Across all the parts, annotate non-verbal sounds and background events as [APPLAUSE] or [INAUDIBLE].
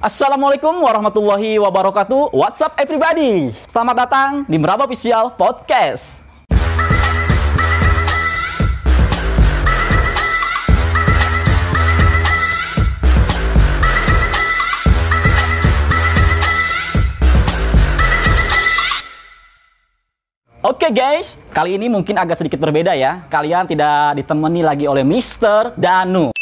Assalamualaikum warahmatullahi wabarakatuh. What's up everybody? Selamat datang di Meraba Official Podcast. Oke guys, kali ini mungkin agak sedikit berbeda ya. Kalian tidak ditemani lagi oleh Mr. Danu.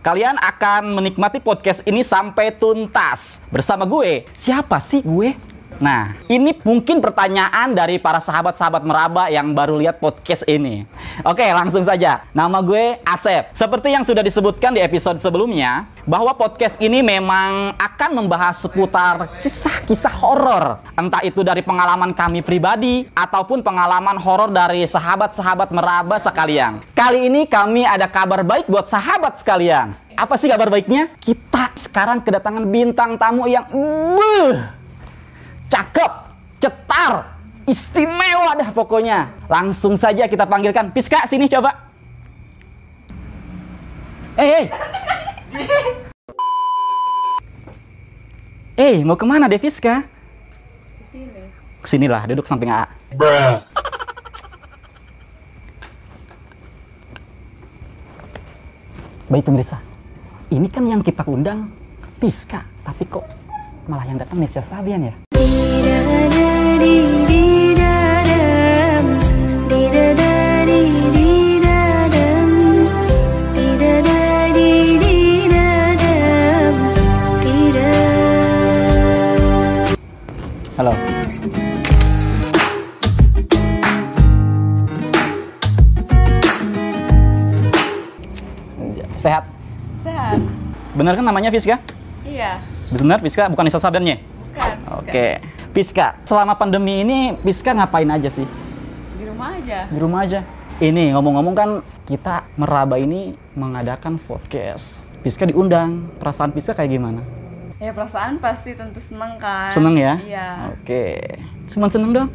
Kalian akan menikmati podcast ini sampai tuntas bersama gue. Siapa sih gue? Nah, ini mungkin pertanyaan dari para sahabat-sahabat meraba yang baru lihat podcast ini. Oke, langsung saja. Nama gue Asep. Seperti yang sudah disebutkan di episode sebelumnya, bahwa podcast ini memang akan membahas seputar kisah-kisah horor. Entah itu dari pengalaman kami pribadi ataupun pengalaman horor dari sahabat-sahabat meraba sekalian. Kali ini kami ada kabar baik buat sahabat sekalian. Apa sih kabar baiknya? Kita sekarang kedatangan bintang tamu yang Buh! Cakep, cetar, istimewa dah pokoknya. Langsung saja kita panggilkan. Piska, sini coba. Eh, hey, [LAUGHS] Eh, mau ke mana deh Piska? Ke sini. Ke sinilah, duduk samping AA. Baik pemirsa, ini kan yang kita undang Piska, tapi kok malah yang datang Nisha Sabian ya? Bener kan namanya Fiska? Iya. Benar Fiska, bukan Nisa Sabiannya? Bukan. Oke. Piska, selama pandemi ini Piska ngapain aja sih? Di rumah aja. Di rumah aja. Ini ngomong-ngomong kan kita meraba ini mengadakan podcast. Piska diundang. Perasaan Piska kayak gimana? Ya perasaan pasti tentu seneng kan. Seneng ya? Iya. Oke. Cuman seneng dong.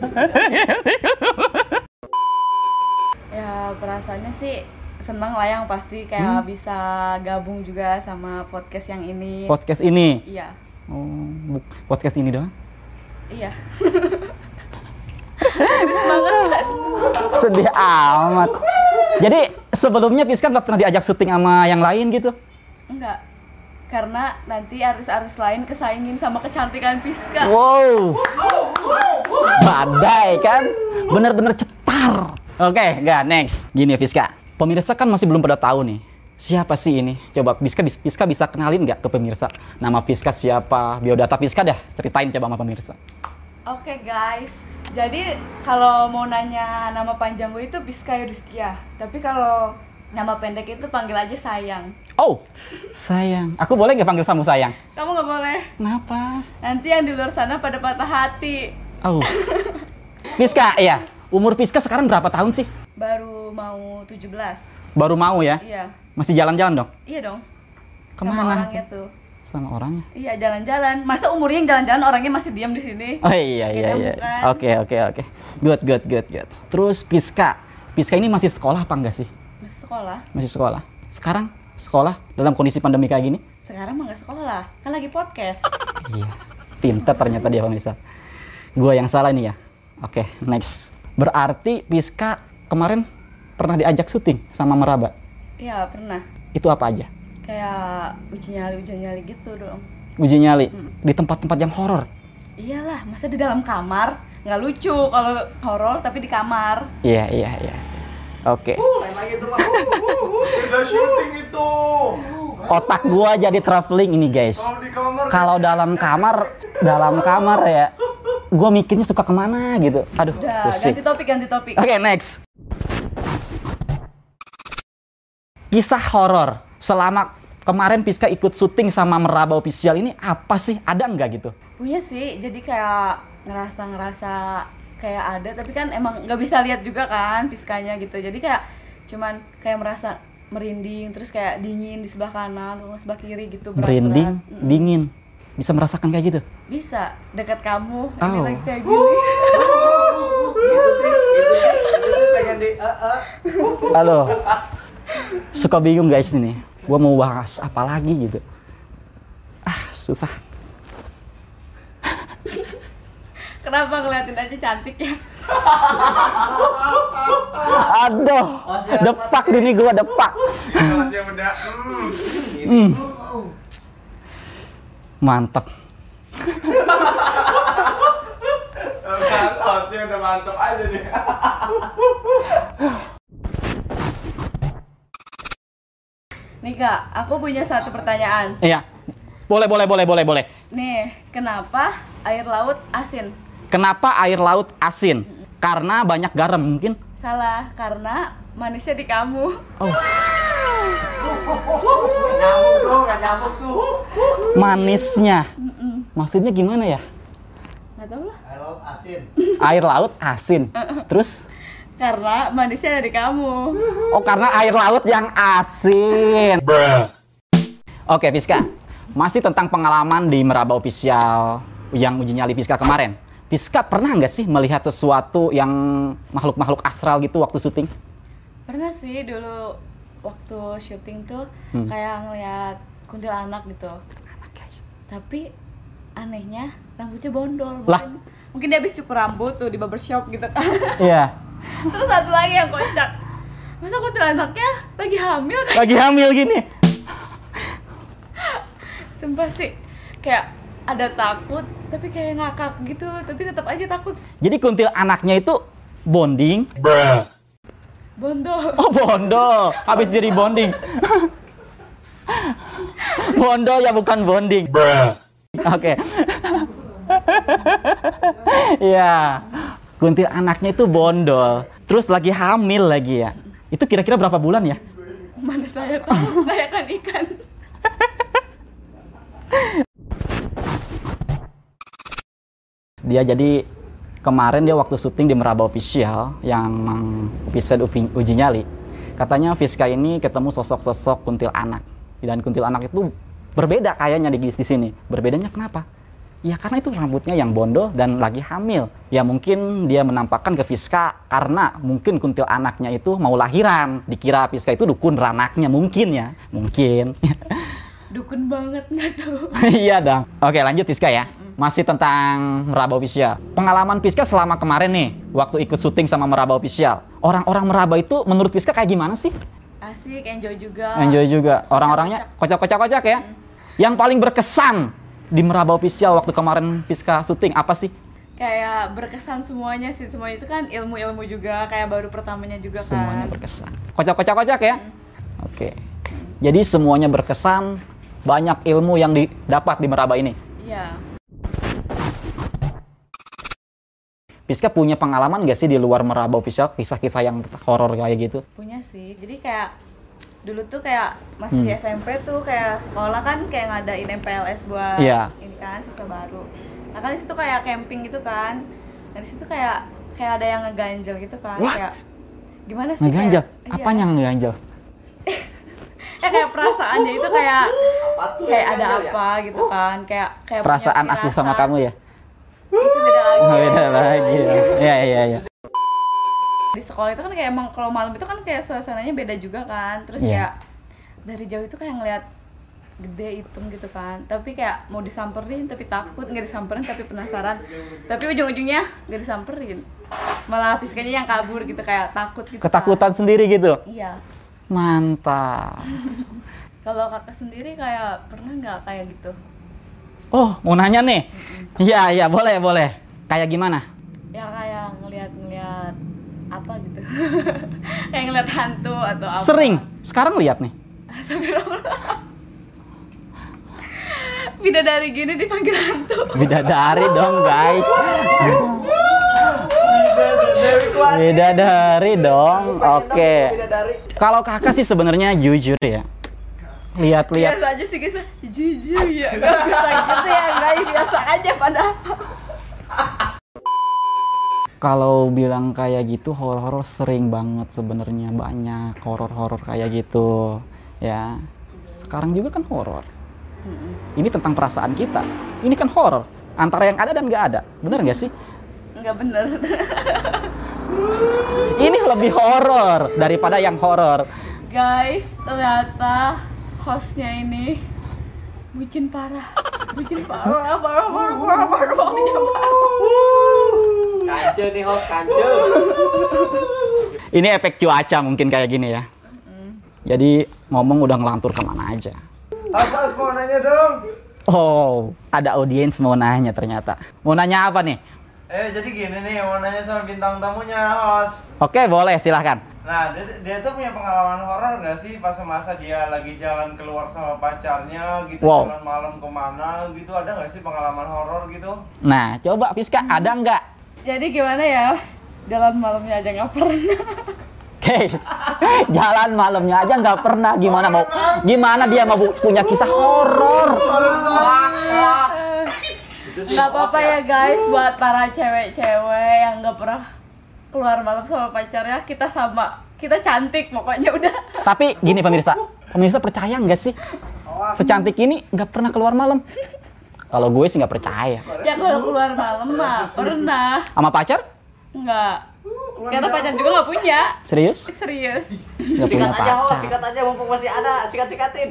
Ya [LAUGHS] [LAUGHS] perasaannya sih seneng lah yang pasti kayak Hmm. bisa gabung juga sama podcast yang ini. Podcast ini. iya. Oh, podcast ini doang. Iya. [LAUGHS] Sedih amat. Jadi sebelumnya Piska nggak pernah diajak syuting sama yang lain gitu? Enggak. Karena nanti artis-artis lain kesaingin sama kecantikan Piska. Wow. Badai kan? Bener-bener cetar. Oke, nggak next. Gini ya Fiska. Pemirsa kan masih belum pada tahu nih. Siapa sih ini? Coba Fiska, Fiska bisa kenalin nggak ke pemirsa? Nama Fiska siapa? Biodata Fiska dah. Ceritain coba sama pemirsa. Oke guys, jadi kalau mau nanya nama panjang gue itu Piska Yuriskia. Tapi kalau nama pendek itu panggil aja sayang. Oh, sayang. Aku boleh nggak panggil kamu sayang? Kamu nggak boleh. Kenapa? Nanti yang di luar sana pada patah hati. Oh. Fiska, iya. Umur Fiska sekarang berapa tahun sih? Baru mau 17. Baru mau ya? Iya. Masih jalan-jalan dong? Iya dong. Ke mana? Sama orangnya tuh. Sama orangnya? Iya, jalan-jalan. Masa umurnya yang jalan-jalan orangnya masih diam di sini? Oh iya iya Kita iya. Oke oke oke. Good good good good. Terus Piska. Piska ini masih sekolah apa enggak sih? Masih sekolah. Masih sekolah. Sekarang sekolah dalam kondisi pandemi kayak gini? Sekarang mah nggak sekolah. Kan lagi podcast. Iya. Pinter ternyata dia pemirsa. Gua yang salah ini ya. Oke, next. Berarti Piska kemarin pernah diajak syuting sama Meraba. Iya, pernah. Itu apa aja? Kayak uji nyali uji nyali gitu dong. Uji nyali di tempat-tempat yang horor. Iyalah, masa di dalam kamar? Nggak lucu kalau horor tapi di kamar. Iya iya iya. Oke. lain lagi itu mah. Udah syuting itu. Otak gua jadi traveling ini guys. Kalau di kamar. kalau dalam kamar dalam kamar ya [LAUGHS] gue mikirnya suka ke mana gitu aduh Udah, pusing ganti topik, ganti topik. oke next kisah horor selama kemarin Piska ikut syuting sama Meraba Official ini apa sih ada nggak gitu Punya sih, jadi kayak ngerasa-ngerasa kayak ada, tapi kan emang nggak bisa lihat juga kan piskanya gitu. Jadi kayak cuman kayak merasa merinding, terus kayak dingin di sebelah kanan, terus sebelah kiri gitu. berat-berat. merinding Mm-mm. dingin bisa merasakan kayak gitu Bisa, dekat kamu, ini Oh. lagi kayak gini. [LAUGHS] Gitu sih, gitu sih. Halo. Suka bingung guys ini. Gua mau bahas apa lagi gitu. Ah, susah. Kenapa ngeliatin aja cantik ya? Aduh, depak ini gua depak. Masih udah. Hmm. Mantap. Hotnya udah mantep aja nih. Nih kak, aku punya satu pertanyaan. Iya. Boleh, boleh, boleh, boleh, boleh. Nih, kenapa air laut asin? Kenapa air laut asin? Karena banyak garam mungkin. Salah, karena manisnya di kamu. Oh, Tuh, tuh. manisnya. Maksudnya gimana ya? Nggak tahu lah. Air laut asin. Air laut asin. Terus Karena manisnya ada di kamu. Oh karena air laut yang asin. Oke Fiska, masih tentang pengalaman di Meraba Official yang uji nyali Fiska kemarin. Fiska pernah nggak sih melihat sesuatu yang makhluk-makhluk astral gitu waktu syuting? Pernah sih dulu waktu syuting tuh Hmm. kayak ngeliat kuntilanak gitu. Anak guys. Tapi anehnya rambutnya bondol. Lah. Mungkin, mungkin dia habis cukur rambut tuh di barbershop gitu kan. [LAUGHS] Iya. Terus satu lagi yang kocak. Masa kuntilanaknya lagi hamil kan? Lagi hamil gini. Sumpah sih kayak ada takut tapi kayak ngakak gitu tapi tetap aja takut Jadi kuntil anaknya itu bonding. Bondol Oh bondo, habis diri bonding. [LAUGHS] bondo ya bukan bonding. Oke. Iya. Kuntil anaknya itu bondol. Terus lagi hamil lagi ya. Itu kira-kira berapa bulan ya? mana saya tahu [LAUGHS] saya kan ikan Dia jadi kemarin dia waktu syuting di Meraba Official yang episode uji, nyali. Katanya Fiska ini ketemu sosok-sosok kuntil anak. Dan kuntil anak itu berbeda kayaknya di, di sini. Berbedanya kenapa? Ya karena itu rambutnya yang bondol dan lagi hamil. Ya mungkin dia menampakkan ke Fiska karena mungkin kuntil anaknya itu mau lahiran. Dikira Fiska itu dukun ranaknya mungkin ya. Mungkin. [LAUGHS] dukun banget nggak tahu [LAUGHS] iya dong. Oke lanjut Fiska ya. Masih tentang Meraba Official. Pengalaman Fiska selama kemarin nih, waktu ikut syuting sama Meraba Official. Orang-orang Meraba itu menurut Fiska kayak gimana sih? asik enjoy juga Enjoy juga. Orang-orangnya kocak-kocak-kocak ya. Yang paling berkesan di Meraba Official waktu kemarin Fiska syuting apa sih? kayak berkesan semuanya sih semuanya itu kan ilmu-ilmu juga kayak baru pertamanya juga Semuanya kan berkesan. Kocak-kocak-kocak ya? Oke. Jadi semuanya berkesan, banyak ilmu yang didapat di Meraba ini. iya Fiska punya pengalaman gak sih di luar Meraba Official kisah-kisah yang horor kayak gitu? punya sih jadi kayak dulu tuh kayak masih Hmm. SMP tuh kayak sekolah kan kayak ngadain MPLS buat Iya. ini kan siswa baru nah kan di situ kayak camping gitu kan nah di situ kayak kayak ada yang ngeganjel gitu kan kayak gimana sih Ngeganjel? kayak, iya. Apanya ngeganjel? [LAUGHS] ya kayak perasaannya itu kayak Apa tuh kayak ada ya? apa gitu kan kayak kayak Perasaan aku sama kamu ya? itu beda lagi Oh, beda lagi ya. Iya, iya, iya. di sekolah itu kan kayak emang kalau malam itu kan kayak suasananya beda juga kan terus Iya. kayak dari jauh itu kayak ngeliat gede hitam gitu kan tapi kayak mau disamperin tapi takut nggak disamperin tapi penasaran tapi ujung-ujungnya nggak disamperin malah fisikanya yang kabur gitu kayak takut gitu kan. Ketakutan sendiri gitu. iya Mantap. [LAUGHS] kalau kakak sendiri kayak pernah nggak kayak gitu Oh, mau nanya nih? Iya, iya, boleh, boleh. Kayak gimana? ya kayak ngeliat-ngeliat apa gitu [LAUGHS] kayak ngeliat hantu atau apa Sering. Sekarang lihat nih. [LAUGHS] Bidadari gini dipanggil hantu. Bidadari dong, guys. Kuat. Bidadari dong. Oke. Kalau kakak sih sebenarnya jujur ya. Lihat-lihat Biasa aja sih guys. Jujur ya. Gak bisa gitu ya. Gak biasa aja padahal. kalau bilang kayak gitu horor-horor sering banget sebenarnya banyak horor-horor kayak gitu ya sekarang juga kan horor ini tentang perasaan kita ini kan horor antara yang ada dan nggak ada bener nggak sih Enggak bener. [LAUGHS] ini lebih horor daripada yang horor. Guys, ternyata hostnya ini bucin parah. Bucin parah, parah, parah, parah, parah, parah. Kance nih host kance. Ini efek cuaca mungkin kayak gini ya. Jadi ngomong udah ngelantur ke mana aja. Host mau nanya dong. Oh, ada audiens mau nanya ternyata. Mau nanya apa nih? Eh jadi gini nih mau nanya sama bintang tamunya host. Oke, boleh silahkan. Nah dia, dia tuh punya pengalaman horor gak sih pas masa dia lagi jalan keluar sama pacarnya gitu Wow. jalan malam ke mana gitu ada gak sih pengalaman horor gitu? Nah, coba Fiska ada nggak? Jadi gimana ya? Jalan malamnya aja nggak pernah. Oke, [LAUGHS] jalan malamnya aja nggak pernah. Gimana mau? Gimana dia mau punya kisah horor? Nggak apa-apa ya guys buat para cewek-cewek yang nggak pernah keluar malam sama pacarnya kita sama kita cantik pokoknya udah Tapi gini pemirsa, pemirsa percaya nggak sih? Secantik ini nggak pernah keluar malam. Kalau gue sih nggak percaya. ya kalau keluar malam mah pernah Sama pacar? nggak karena pacar juga nggak punya Serius? serius Nggak punya Sikat aja host, pacar. sikat aja mumpung masih ada, sikat sikatin.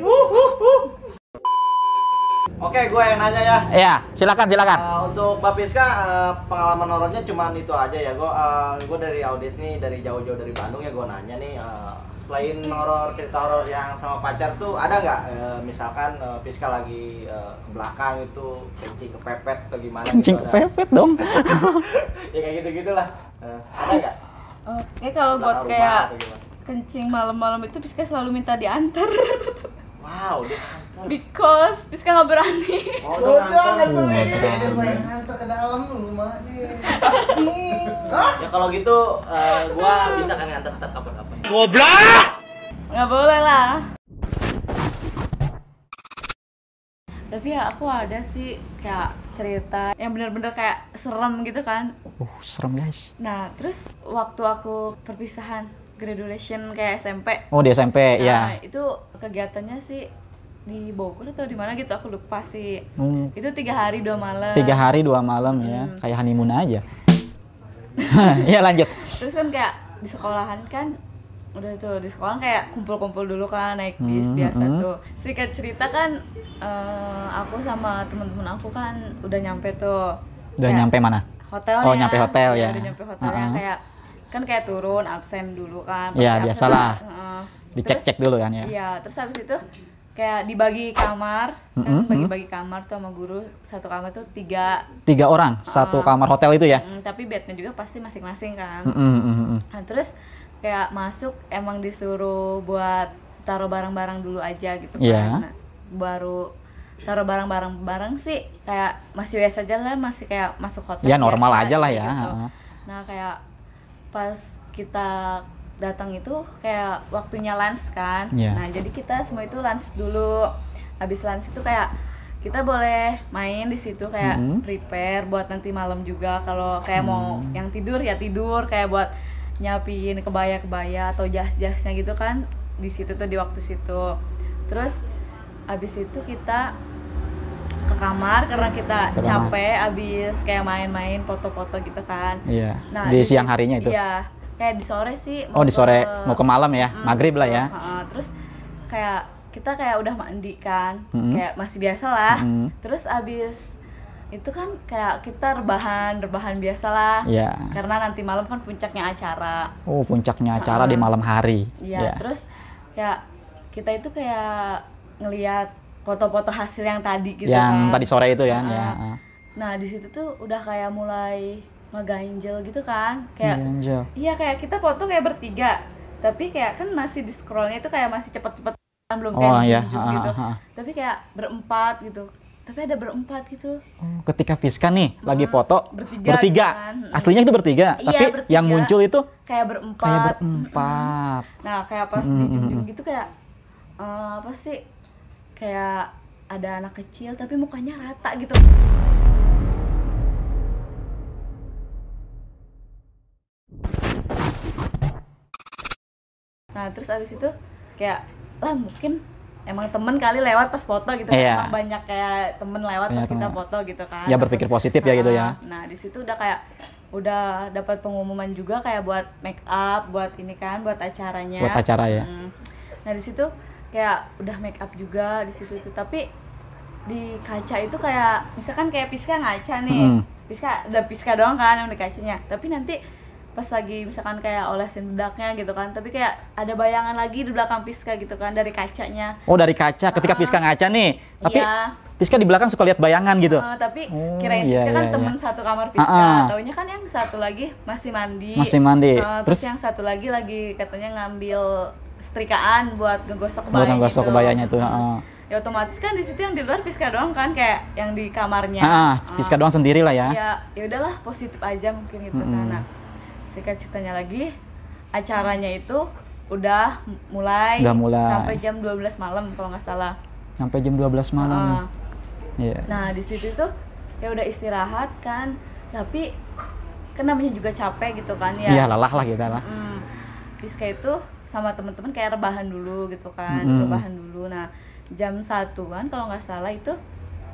Oke, gue yang nanya ya. Ya, silakan silakan. Uh, untuk Mbak Piska, uh, pengalaman horornya cuman itu aja ya. Gue uh, gue dari audiens nih, dari jauh-jauh dari Bandung ya gue nanya nih. uh, selain horor cerita horor yang sama pacar tuh ada nggak? uh, misalkan uh, Piska lagi uh, ke belakang itu kencing kepepet atau gimana? Kencing gitu, ada? kepepet dong. [LAUGHS] ya kayak gitu gitulah. Uh, ada nggak? oke kalau buat kayak kencing malam-malam itu Piska selalu minta diantar [LAUGHS] Wow, dia nganter. because Piska nggak berani Oh, udah nganter. nganter ke dalam dulu mah Ya kalau gitu, uh, gua bisa kan nganter ntar kapan-kapan. nggak boleh lah tapi ya aku ada sih kayak cerita yang bener-bener kayak serem gitu kan Uh, serem guys. nah terus waktu aku perpisahan graduation kayak SMP Oh di SMP nah ya. itu kegiatannya sih di Bogor atau di mana gitu aku lupa sih Hmm, itu tiga hari dua malam tiga hari dua malam ya, Hmm. kayak honeymoon aja. Iya [LAUGHS] lanjut. terus kan kayak di sekolahan kan udah tuh di sekolah kayak kumpul-kumpul dulu kan naik bis Hmm, biasa hmm. tuh singkat cerita kan eh, aku sama teman-teman aku kan udah nyampe tuh Udah Kayak nyampe mana? hotelnya Oh, nyampe hotel Iya, ya. udah nyampe hotelnya Uh-uh. kayak kan kayak turun absen dulu kan Iya, absen, biasalah. heeh. Dicek-cek dulu kan ya. Iya, terus habis itu kayak dibagi kamar, kan Mm-mm, bagi-bagi kamar tuh sama guru satu kamar tuh tiga, Tiga orang, satu kamar hotel itu ya. Mm, tapi bednya juga pasti masing-masing kan. Mm, mm, mm, mm. Nah, terus kayak masuk emang disuruh buat taruh barang-barang dulu aja gitu kan. Iya. Nah, baru taruh barang-barang barang sih kayak masih biasa aja lah, masih kayak masuk hotel. Ya normal biasa aja lah ya. gitu. Nah, kayak pas kita datang itu kayak waktunya lunch kan. Iya. Nah, jadi kita semua itu lunch dulu. Habis lunch itu kayak kita boleh main di situ kayak Mhm. prepare buat nanti malam juga kalau kayak mau Hmm. yang tidur ya tidur kayak buat nyiapin kebaya-kebaya atau jas-jasnya gitu kan di situ tuh di waktu situ. Terus habis itu kita ke kamar karena kita Ke kamar. capek habis kayak main-main foto-foto gitu kan. Iya. Nah, di di siang harinya itu. Iya, kayak di sore sih. Oh di sore ke- mau ke malam ya, Mm, maghrib lah ya. Heeh, terus kayak kita kayak udah mandi kan, Mm-mm. kayak masih biasa lah. Mm. Terus abis itu kan kayak kita rebahan, rebahan biasa lah. Iya. Karena nanti malam kan puncaknya acara. Oh puncaknya acara di Heeh. malam hari. Iya, Ya. terus kayak kita itu kayak ngelihat foto-foto hasil yang tadi gitu Yang kan. tadi sore itu ya. Heeh. ya. Nah, di situ tuh udah kayak mulai ngeganjel gitu kan. Kayak Iya, Angel. Iya kayak kita foto kayak bertiga, tapi kayak kan masih di scrollnya itu kayak masih cepet-cepet kan belum kayak Oh iya. gitu. ha, ha. Tapi kayak berempat gitu. Tapi ada berempat gitu. Oh, Ketika Fiska nih lagi foto bertiga bertiga, gitu kan. aslinya itu bertiga, Iya, tapi bertiga. yang muncul itu Kayak berempat. kayak berempat. Nah kayak pas Mm, di mm, ujung mm. gitu kayak eh, apa sih? Kayak ada anak kecil tapi mukanya rata gitu. Nah terus abis itu kayak lah mungkin emang temen kali lewat pas foto gitu kan. Iya. Emang banyak kayak temen lewat Banyak pas kita temen. foto gitu kan Ya berpikir positif ya gitu ya. nah di situ udah kayak udah dapat pengumuman juga kayak buat make up buat ini kan buat acaranya Buat acara ya. Mm. nah di situ kayak udah make up juga di situ tuh tapi di kaca itu kayak misalkan kayak Piska ngaca nih Mm. Piska ada Piska doang kan yang di kacanya tapi nanti pas lagi misalkan kayak olesin bedaknya gitu kan tapi kayak ada bayangan lagi di belakang Piska gitu kan dari kacanya Oh dari kaca ketika Piska ngaca nih. Tapi Iya. Piska di belakang suka lihat bayangan gitu. Eh, tapi Oh, kirain iya, Piska kan iya, temen iya. satu kamar Piska. Ah, ah. Taunya kan yang satu lagi masih mandi. Masih mandi. Eh, terus, Terus? yang satu lagi lagi katanya ngambil setrikaan buat ngegosok Buat ngegosok itu. kebayanya Hmm. heeh. Ya otomatis kan di situ yang di luar Piska doang kan kayak yang di kamarnya. Ah, Ah. Piska doang sendiri lah ya. Ya ya udahlah positif aja mungkin gitu. Mm-mm. Nah, singkat ceritanya lagi acaranya itu udah mulai, Udah mulai. sampai jam 12 malam kalau nggak salah. Sampai jam 12 Ah. malam. Iya. Nah di situ tuh ya udah istirahat kan, tapi kan namanya juga capek gitu kan ya. Iya, lelah lah kita lah. Mm, Piska itu sama temen-temen kayak rebahan dulu gitu kan, Mm-mm. rebahan dulu. Nah jam satuan kalau nggak salah itu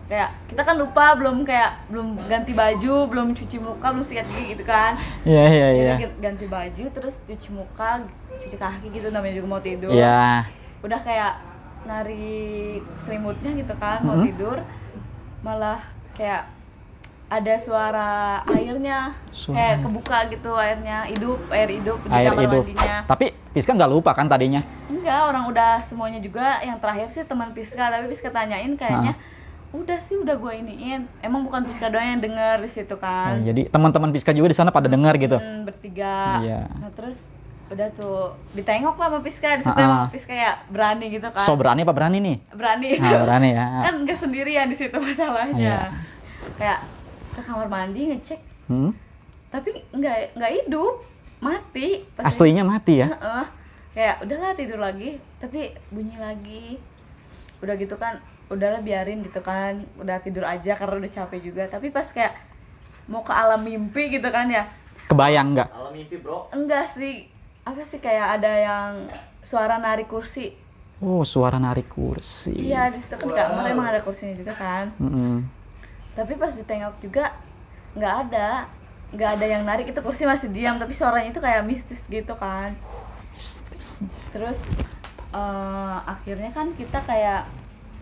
kayak kita kan lupa belum kayak belum ganti baju, belum cuci muka, belum sikat gigi gitu kan. Iya, iya, iya. Ganti baju terus cuci muka, cuci kaki gitu namanya juga mau tidur Iya. udah kayak narik selimutnya gitu kan mau Mhm. tidur malah kayak ada suara airnya Suara kayak kebuka gitu airnya hidup air hidup di Air kamar hidup. mandinya Tapi Piska nggak lupa kan tadinya. enggak orang udah semuanya juga yang terakhir sih teman Piska tapi Piska tanyain kayaknya udah sih udah gua iniin emang bukan Piska doang yang denger di situ kan jadi teman-teman Piska juga di sana pada dengar gitu. Hmm, bertiga Iya. nah terus udah tuh ditengok lah sama Piska di situ Piska kayak berani gitu kan So berani apa berani nih? berani Nah, berani ya. [LAUGHS] kan nggak sendirian di situ masalahnya Iya. kayak ke kamar mandi ngecek Hmm? tapi nggak nggak hidup mati Pas Aslinya mati ya? Heeh. kayak udahlah tidur lagi. Tapi bunyi lagi. Udah gitu kan udahlah biarin gitu kan. Udah tidur aja karena udah capek juga. Tapi pas kayak mau ke alam mimpi gitu kan ya. Kebayang nggak? Kalau mimpi bro, enggak sih. Apa sih kayak ada yang suara narik kursi. Oh, suara narik kursi. iya di situ kan di kamar emang ada kursinya juga kan. Mm-mm. tapi pas ditengok juga nggak ada nggak ada yang narik itu kursi masih diam tapi suaranya itu kayak mistis gitu kan Mistis. terus eh, akhirnya kan kita kayak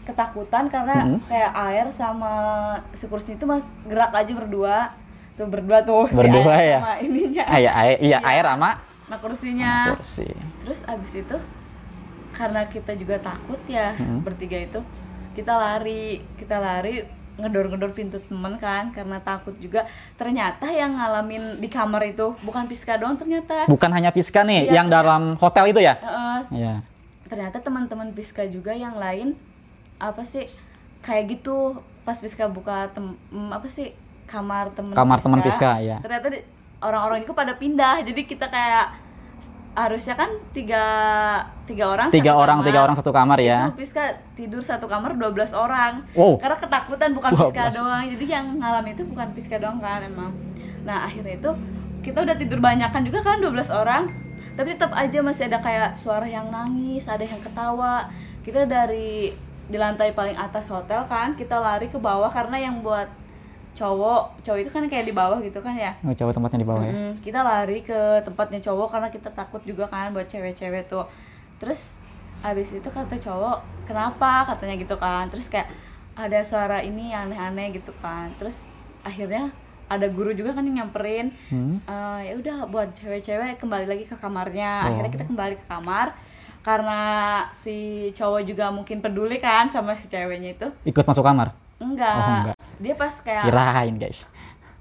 ketakutan karena Mhm. kayak air sama si kursi itu mas gerak aja berdua tuh berdua tuh si Berdua air ya? sama ininya Ah, iya, air, iya, Iya. air sama nah kursinya kursi. terus abis itu karena kita juga takut ya Mhm. bertiga itu kita lari kita lari ngedor-ngedor pintu temen kan karena takut juga ternyata yang ngalamin di kamar itu bukan Piska doang ternyata Bukan hanya Piska nih, Iya, yang iya. dalam hotel itu ya? Heeh, Iya. ternyata teman-teman Piska juga yang lain apa sih kayak gitu pas Piska buka tem mm, apa sih kamar temen Kamar teman Piska, ya. ternyata orang-orang itu pada pindah jadi kita kayak harusnya kan tiga tiga orang Tiga satu orang, kamar. tiga orang satu kamar ya. itu Piska tidur satu kamar 12 orang Wow. karena ketakutan bukan 12. Piska doang jadi yang ngalamin itu bukan Piska doang kan emang nah akhirnya itu kita udah tidur banyakan juga kan 12 orang tapi tetap aja masih ada kayak suara yang nangis ada yang ketawa kita dari di lantai paling atas hotel kan kita lari ke bawah karena yang buat cowok cowok itu kan kayak di bawah gitu kan ya Oh, coba tempatnya di bawah ya. Mm, kita lari ke tempatnya cowok karena kita takut juga kan buat cewek-cewek tuh terus abis itu kata cowok kenapa katanya gitu kan terus kayak ada suara ini yang aneh-aneh gitu kan terus akhirnya ada guru juga kan yang nyamperin Hmm? Eh, ya udah buat cewek-cewek kembali lagi ke kamarnya Oh. akhirnya kita kembali ke kamar karena si cowok juga mungkin peduli kan sama si ceweknya itu Ikut masuk kamar? enggak, Oh, enggak. Dia pas kayak Kirain guys.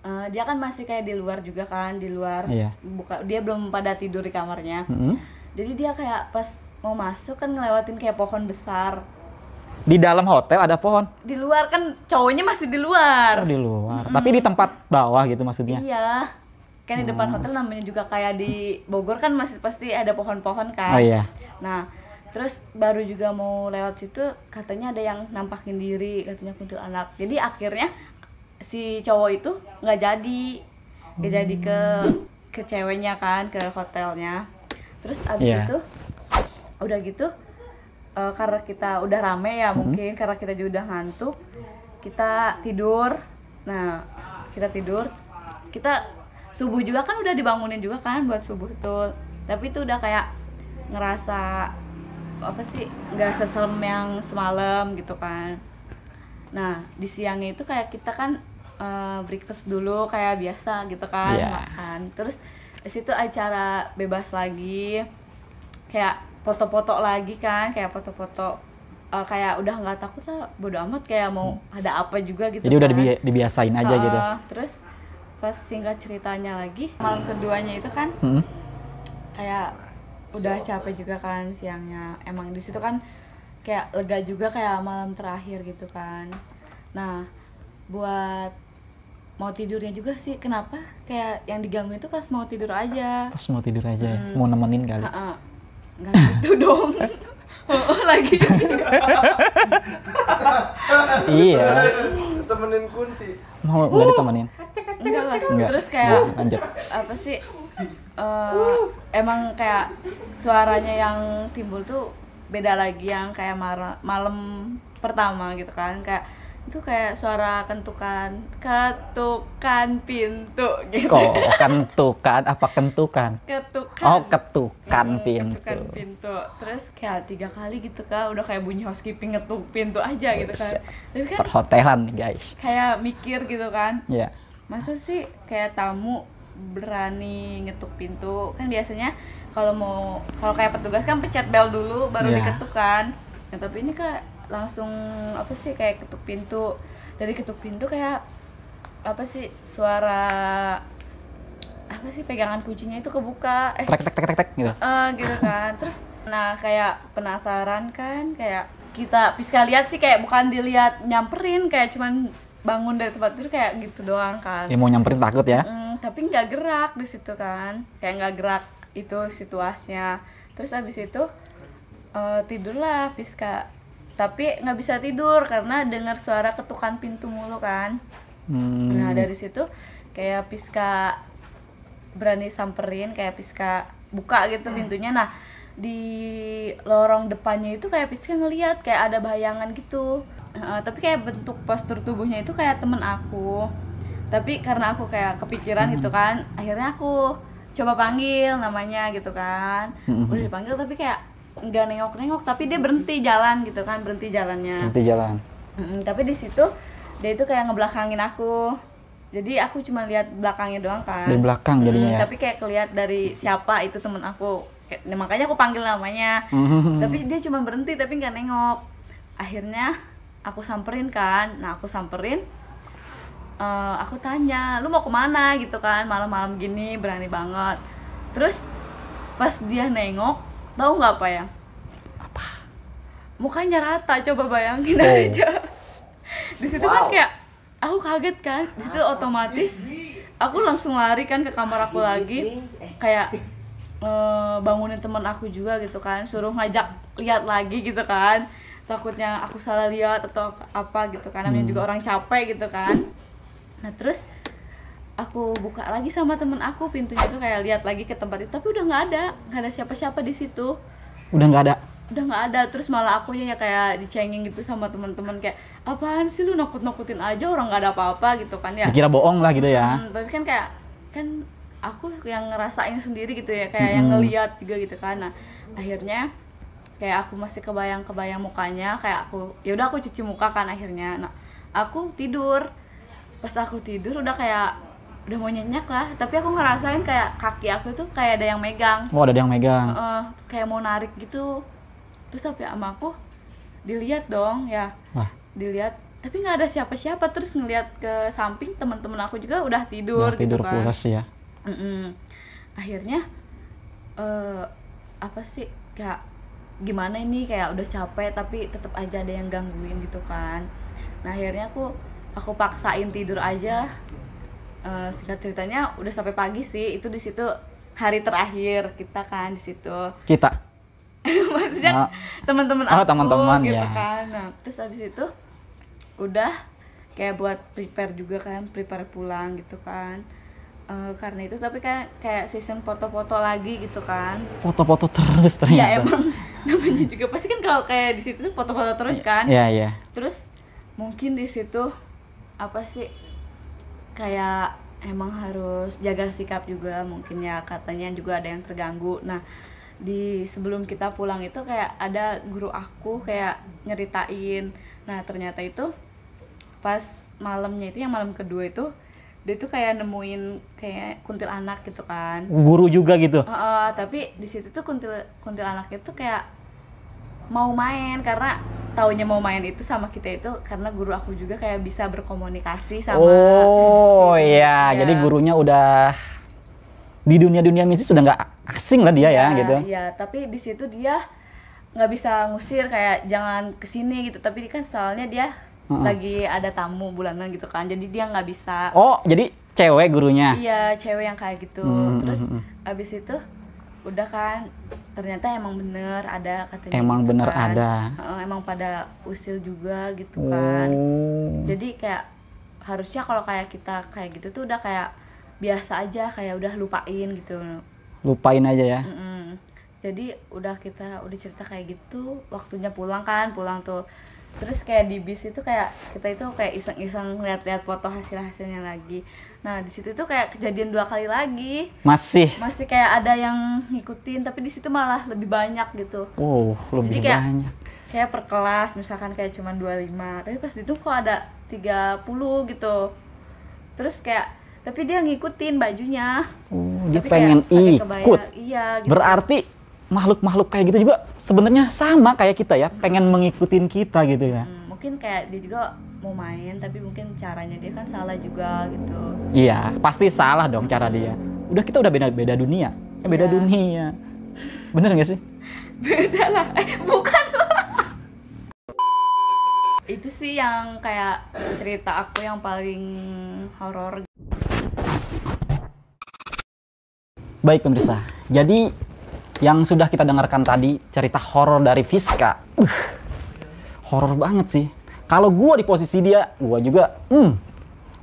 Eh, dia kan masih kayak di luar juga kan di luar Iya. buka dia belum pada tidur di kamarnya Mm-mm. jadi dia kayak pas mau masuk kan ngelewatin kayak pohon besar Di dalam hotel ada pohon. di luar kan cowoknya masih di luar Oh, di luar. Tapi di tempat bawah gitu maksudnya. iya kan di Hmm. depan hotel namanya juga kayak di Bogor kan masih pasti ada pohon-pohon kan Oh iya. nah terus baru juga mau lewat situ katanya ada yang nampakin diri katanya kuntilanak jadi akhirnya si cowok itu nggak jadi. Nggak jadi ke ke ceweknya kan ke hotelnya. Terus abis Iya. itu udah gitu eh, karena kita udah rame ya mungkin karena kita juga udah ngantuk kita tidur. Nah kita tidur kita subuh juga kan udah dibangunin juga kan buat subuh tuh. Tapi itu udah kayak ngerasa apa sih nggak seserem yang semalam gitu kan nah di siangnya itu kayak kita kan eh, breakfast dulu kayak biasa gitu kan Iya. makan terus di situ acara bebas lagi kayak foto-foto lagi kan kayak foto-foto eh, kayak udah nggak takut lah bodo amat kayak mau ada apa juga gitu Jadi udah kan. dibi- dibiasain aja Heeh, gitu. terus pas singkat ceritanya lagi malam keduanya itu kan Mm-mm. kayak udah capek juga kan siangnya emang di situ kan kayak lega juga kayak malam terakhir gitu kan nah buat mau tidurnya juga sih kenapa kayak yang diganggu itu pas mau tidur aja Pas mau tidur aja ya. Hmm. Mau nemenin kali. Heeh. nggak gitu [LAUGHS] dong Heeh, lagi iya. temenin Kunti Mau nggak ditemenin? enggak lah Enggak. terus kayak Nah, lanjut. apa sih eh, emang kayak suaranya yang timbul tuh beda lagi yang kayak malam pertama gitu kan kayak itu kayak suara kentukan ketukan pintu gitu Kok kentukan apa kentukan? ketukan Oh, ketukan Hmm, pintu. ketukan pintu terus kayak tiga kali gitu kan udah kayak bunyi housekeeping ngetuk pintu aja gitu kan tapi kan Perhotelan guys. kayak mikir gitu kan Ya. masa sih kayak tamu berani ngetuk pintu. Kan biasanya kalau mau kalau kayak petugas kan pencet bel dulu baru Iya. diketuk kan. Nah, tapi ini kayak langsung apa sih kayak ketuk pintu. Dari ketuk pintu kayak apa sih suara apa sih pegangan kuncinya itu kebuka. Eh. Tek tek tek tek tek gitu. eh, gitu kan. Terus nah kayak penasaran kan kayak kita Piska lihat sih kayak bukan dilihat nyamperin kayak cuman bangun dari tempat tidur kayak gitu doang kan. Ya mau nyamperin takut ya. Mm, tapi nggak gerak di situ kan kayak nggak gerak itu situasinya terus abis itu eh, tidurlah Piska tapi nggak bisa tidur karena dengar suara ketukan pintu mulu kan Hmm. Nah dari situ kayak Piska berani samperin kayak Piska buka gitu pintunya. Nah di lorong depannya itu kayak Piska ngeliat kayak ada bayangan gitu. Heeh, tapi kayak bentuk postur tubuhnya itu kayak temen aku. Tapi karena aku kayak kepikiran gitu kan, akhirnya aku coba panggil namanya gitu kan. Udah dipanggil tapi kayak nggak nengok-nengok, tapi dia berhenti jalan gitu kan, berhenti jalannya. Nanti jalan. Mm-mm, tapi di situ dia itu kayak ngebelakangin aku jadi aku cuma lihat belakangnya doang kan Dari belakang jadinya Mm, ya. tapi kayak keliat dari siapa itu temen aku Kayak- nah, makanya aku panggil namanya Hmm. tapi dia cuma berhenti tapi nggak nengok akhirnya aku samperin kan nah aku samperin eh, aku tanya lu mau ke mana? gitu kan malam-malam gini berani banget. Terus pas dia nengok tahu nggak apa ya? Apa? Mukanya rata coba bayangin Oh. aja. [LAUGHS] Di situ kan Wow. kayak aku kaget kan? Di situ otomatis aku langsung lari kan ke kamar aku lagi. Kayak eh, bangunin teman aku juga gitu kan suruh ngajak lihat lagi gitu kan. Takutnya aku salah lihat atau apa gitu kan namanya juga orang capek gitu kan nah terus aku buka lagi sama temen aku pintunya tuh kayak lihat lagi ke tempat itu tapi udah nggak ada. Nggak ada siapa-siapa di situ. Udah nggak ada. udah nggak ada. Terus malah akunya ya kayak dicengin gitu sama teman-teman kayak apaan sih lu nakut-nakutin aja? Orang nggak ada apa-apa gitu kan ya. Dikira bohong lah gitu ya. Hmm, tapi kan kayak kan aku yang ngerasain sendiri gitu ya kayak yang Mm-mm. ngeliat juga gitu kan. Nah akhirnya kayak aku masih kebayang-kebayang mukanya kayak aku ya udah aku cuci muka kan akhirnya. Nah aku tidur pas aku tidur udah kayak udah mau nyenyak lah. Tapi aku ngerasain kayak kaki aku tuh kayak ada yang megang. Oh ada yang megang. Heeh, kayak mau narik gitu. Terus tapi sama aku dilihat dong ya. Wah. dilihat. Tapi nggak ada siapa-siapa. Terus ngelihat ke samping teman-teman aku juga udah tidur, Udah tidur gitu kan. pulas ya. Mm-mm. akhirnya eh apa sih kayak gimana ini? Kayak udah capek tapi tetap aja ada yang gangguin gitu kan. Nah akhirnya aku aku paksain tidur aja Eh, singkat ceritanya udah sampai pagi sih itu di situ hari terakhir kita kan di situ [LAUGHS] Kita. maksudnya Ah. teman-teman Oh, aku teman-teman, gitu ya. kan nah terus abis itu udah kayak buat prepare juga kan prepare pulang gitu kan Eh, karena itu tapi kan kayak season foto-foto lagi gitu kan Foto-foto terus ya ternyata. emang [LAUGHS] namanya juga pasti kan kalau kayak di situ foto-foto terus kan Iya iya. terus mungkin di situ apa sih kayak emang harus jaga sikap juga mungkin ya katanya juga ada yang terganggu. Nah di sebelum kita pulang itu kayak ada guru aku kayak nyeritain. Nah ternyata itu pas malamnya itu yang malam kedua itu dia tuh kayak nemuin kayak kuntilanak gitu kan. Guru juga gitu. Heeh, tapi di situ tuh kuntil kuntilanak itu kayak mau main karena taunya mau main itu sama kita itu karena guru aku juga kayak bisa berkomunikasi sama Oh iya, jadi gurunya udah di dunia-dunia mistis sudah nggak asing lah dia ya, Iya, gitu. Iya, tapi di situ dia nggak bisa ngusir kayak jangan ke sini gitu. Tapi kan soalnya dia Heeh. lagi ada tamu bulanan gitu kan. Jadi dia nggak bisa. Oh, jadi cewek gurunya. Iya, cewek yang kayak gitu. Hmm, Terus hmm, hmm. abis itu udah kan ternyata emang bener ada katanya. Emang gitu bener kan. ada. Emang pada usil juga gitu kan. Oh. Jadi kayak harusnya kalau kayak kita kayak gitu tuh udah kayak biasa aja kayak udah lupain gitu. Lupain aja ya. Mm-mm. Jadi udah kita udah cerita kayak gitu, waktunya pulang kan, pulang tuh. Terus kayak di bis itu kayak kita itu kayak iseng-iseng lihat-lihat foto hasil-hasilnya lagi. Nah, di situ tuh kayak kejadian dua kali lagi. Masih. Masih kayak ada yang ngikutin, tapi di situ malah lebih banyak gitu. Wow, lebih Jadi kayak- banyak. Kayak per kelas misalkan kayak cuma 25, tapi pas itu kok ada 30 gitu. Terus kayak tapi dia ngikutin bajunya. Oh, dia pengen ikut. Iya, gitu. Berarti makhluk-makhluk kayak gitu juga sebenarnya sama kayak kita ya, pengen mengikutin kita gitu ya. Hmm, mungkin kayak dia juga mau main tapi mungkin caranya dia kan salah juga gitu Iya, pasti salah dong cara dia. Udah kita udah beda beda dunia. Eh, beda Iya. dunia. Bener gak sih? [LAUGHS] beda lah eh bukan [LAUGHS] itu sih yang kayak cerita aku yang paling horor Baik pemirsa, jadi yang sudah kita dengarkan tadi cerita horor dari Fiska, uh, horor banget sih. Kalau gua di posisi dia, gua juga, hmm,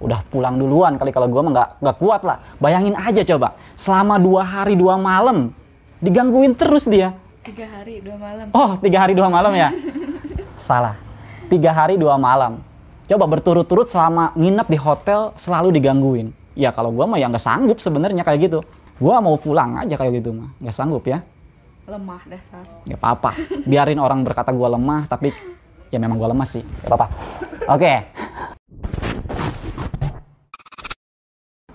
udah pulang duluan kali kalau gua mah nggak nggak kuat lah. Bayangin aja coba, selama dua hari dua malam digangguin terus dia. tiga hari dua malam Oh, tiga hari dua malam ya? Salah, tiga hari dua malam. Coba berturut-turut selama nginep di hotel selalu digangguin. Ya kalau gua mah ya nggak sanggup sebenarnya kayak gitu. Gua mau pulang aja kayak gitu mah, nggak sanggup ya. lemah dasar Gak apa-apa. Biarin orang berkata gua lemah, tapi ya memang gua lemah sih. Gak apa-apa. Oke.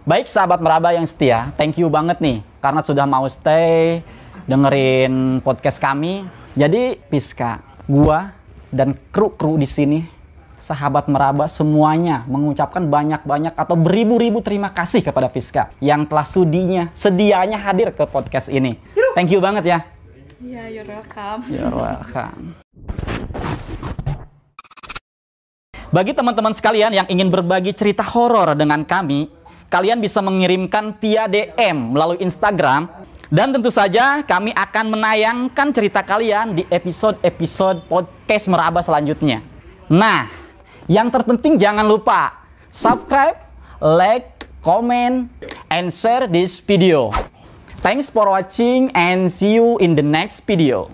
Baik sahabat meraba yang setia, thank you banget nih karena sudah mau stay dengerin podcast kami. Jadi Piska, gua dan kru-kru di sini sahabat meraba semuanya mengucapkan banyak-banyak atau beribu-ribu terima kasih kepada Piska yang telah sudinya sedianya hadir ke podcast ini. Thank you banget ya. iya you're welcome You're welcome. Bagi teman-teman sekalian yang ingin berbagi cerita horor dengan kami, kalian bisa mengirimkan via DM melalui Instagram. Dan tentu saja kami akan menayangkan cerita kalian di episode-episode podcast Meraba selanjutnya. Nah, yang terpenting jangan lupa subscribe, like, comment, and share this video. Thanks for watching and see you in the next video.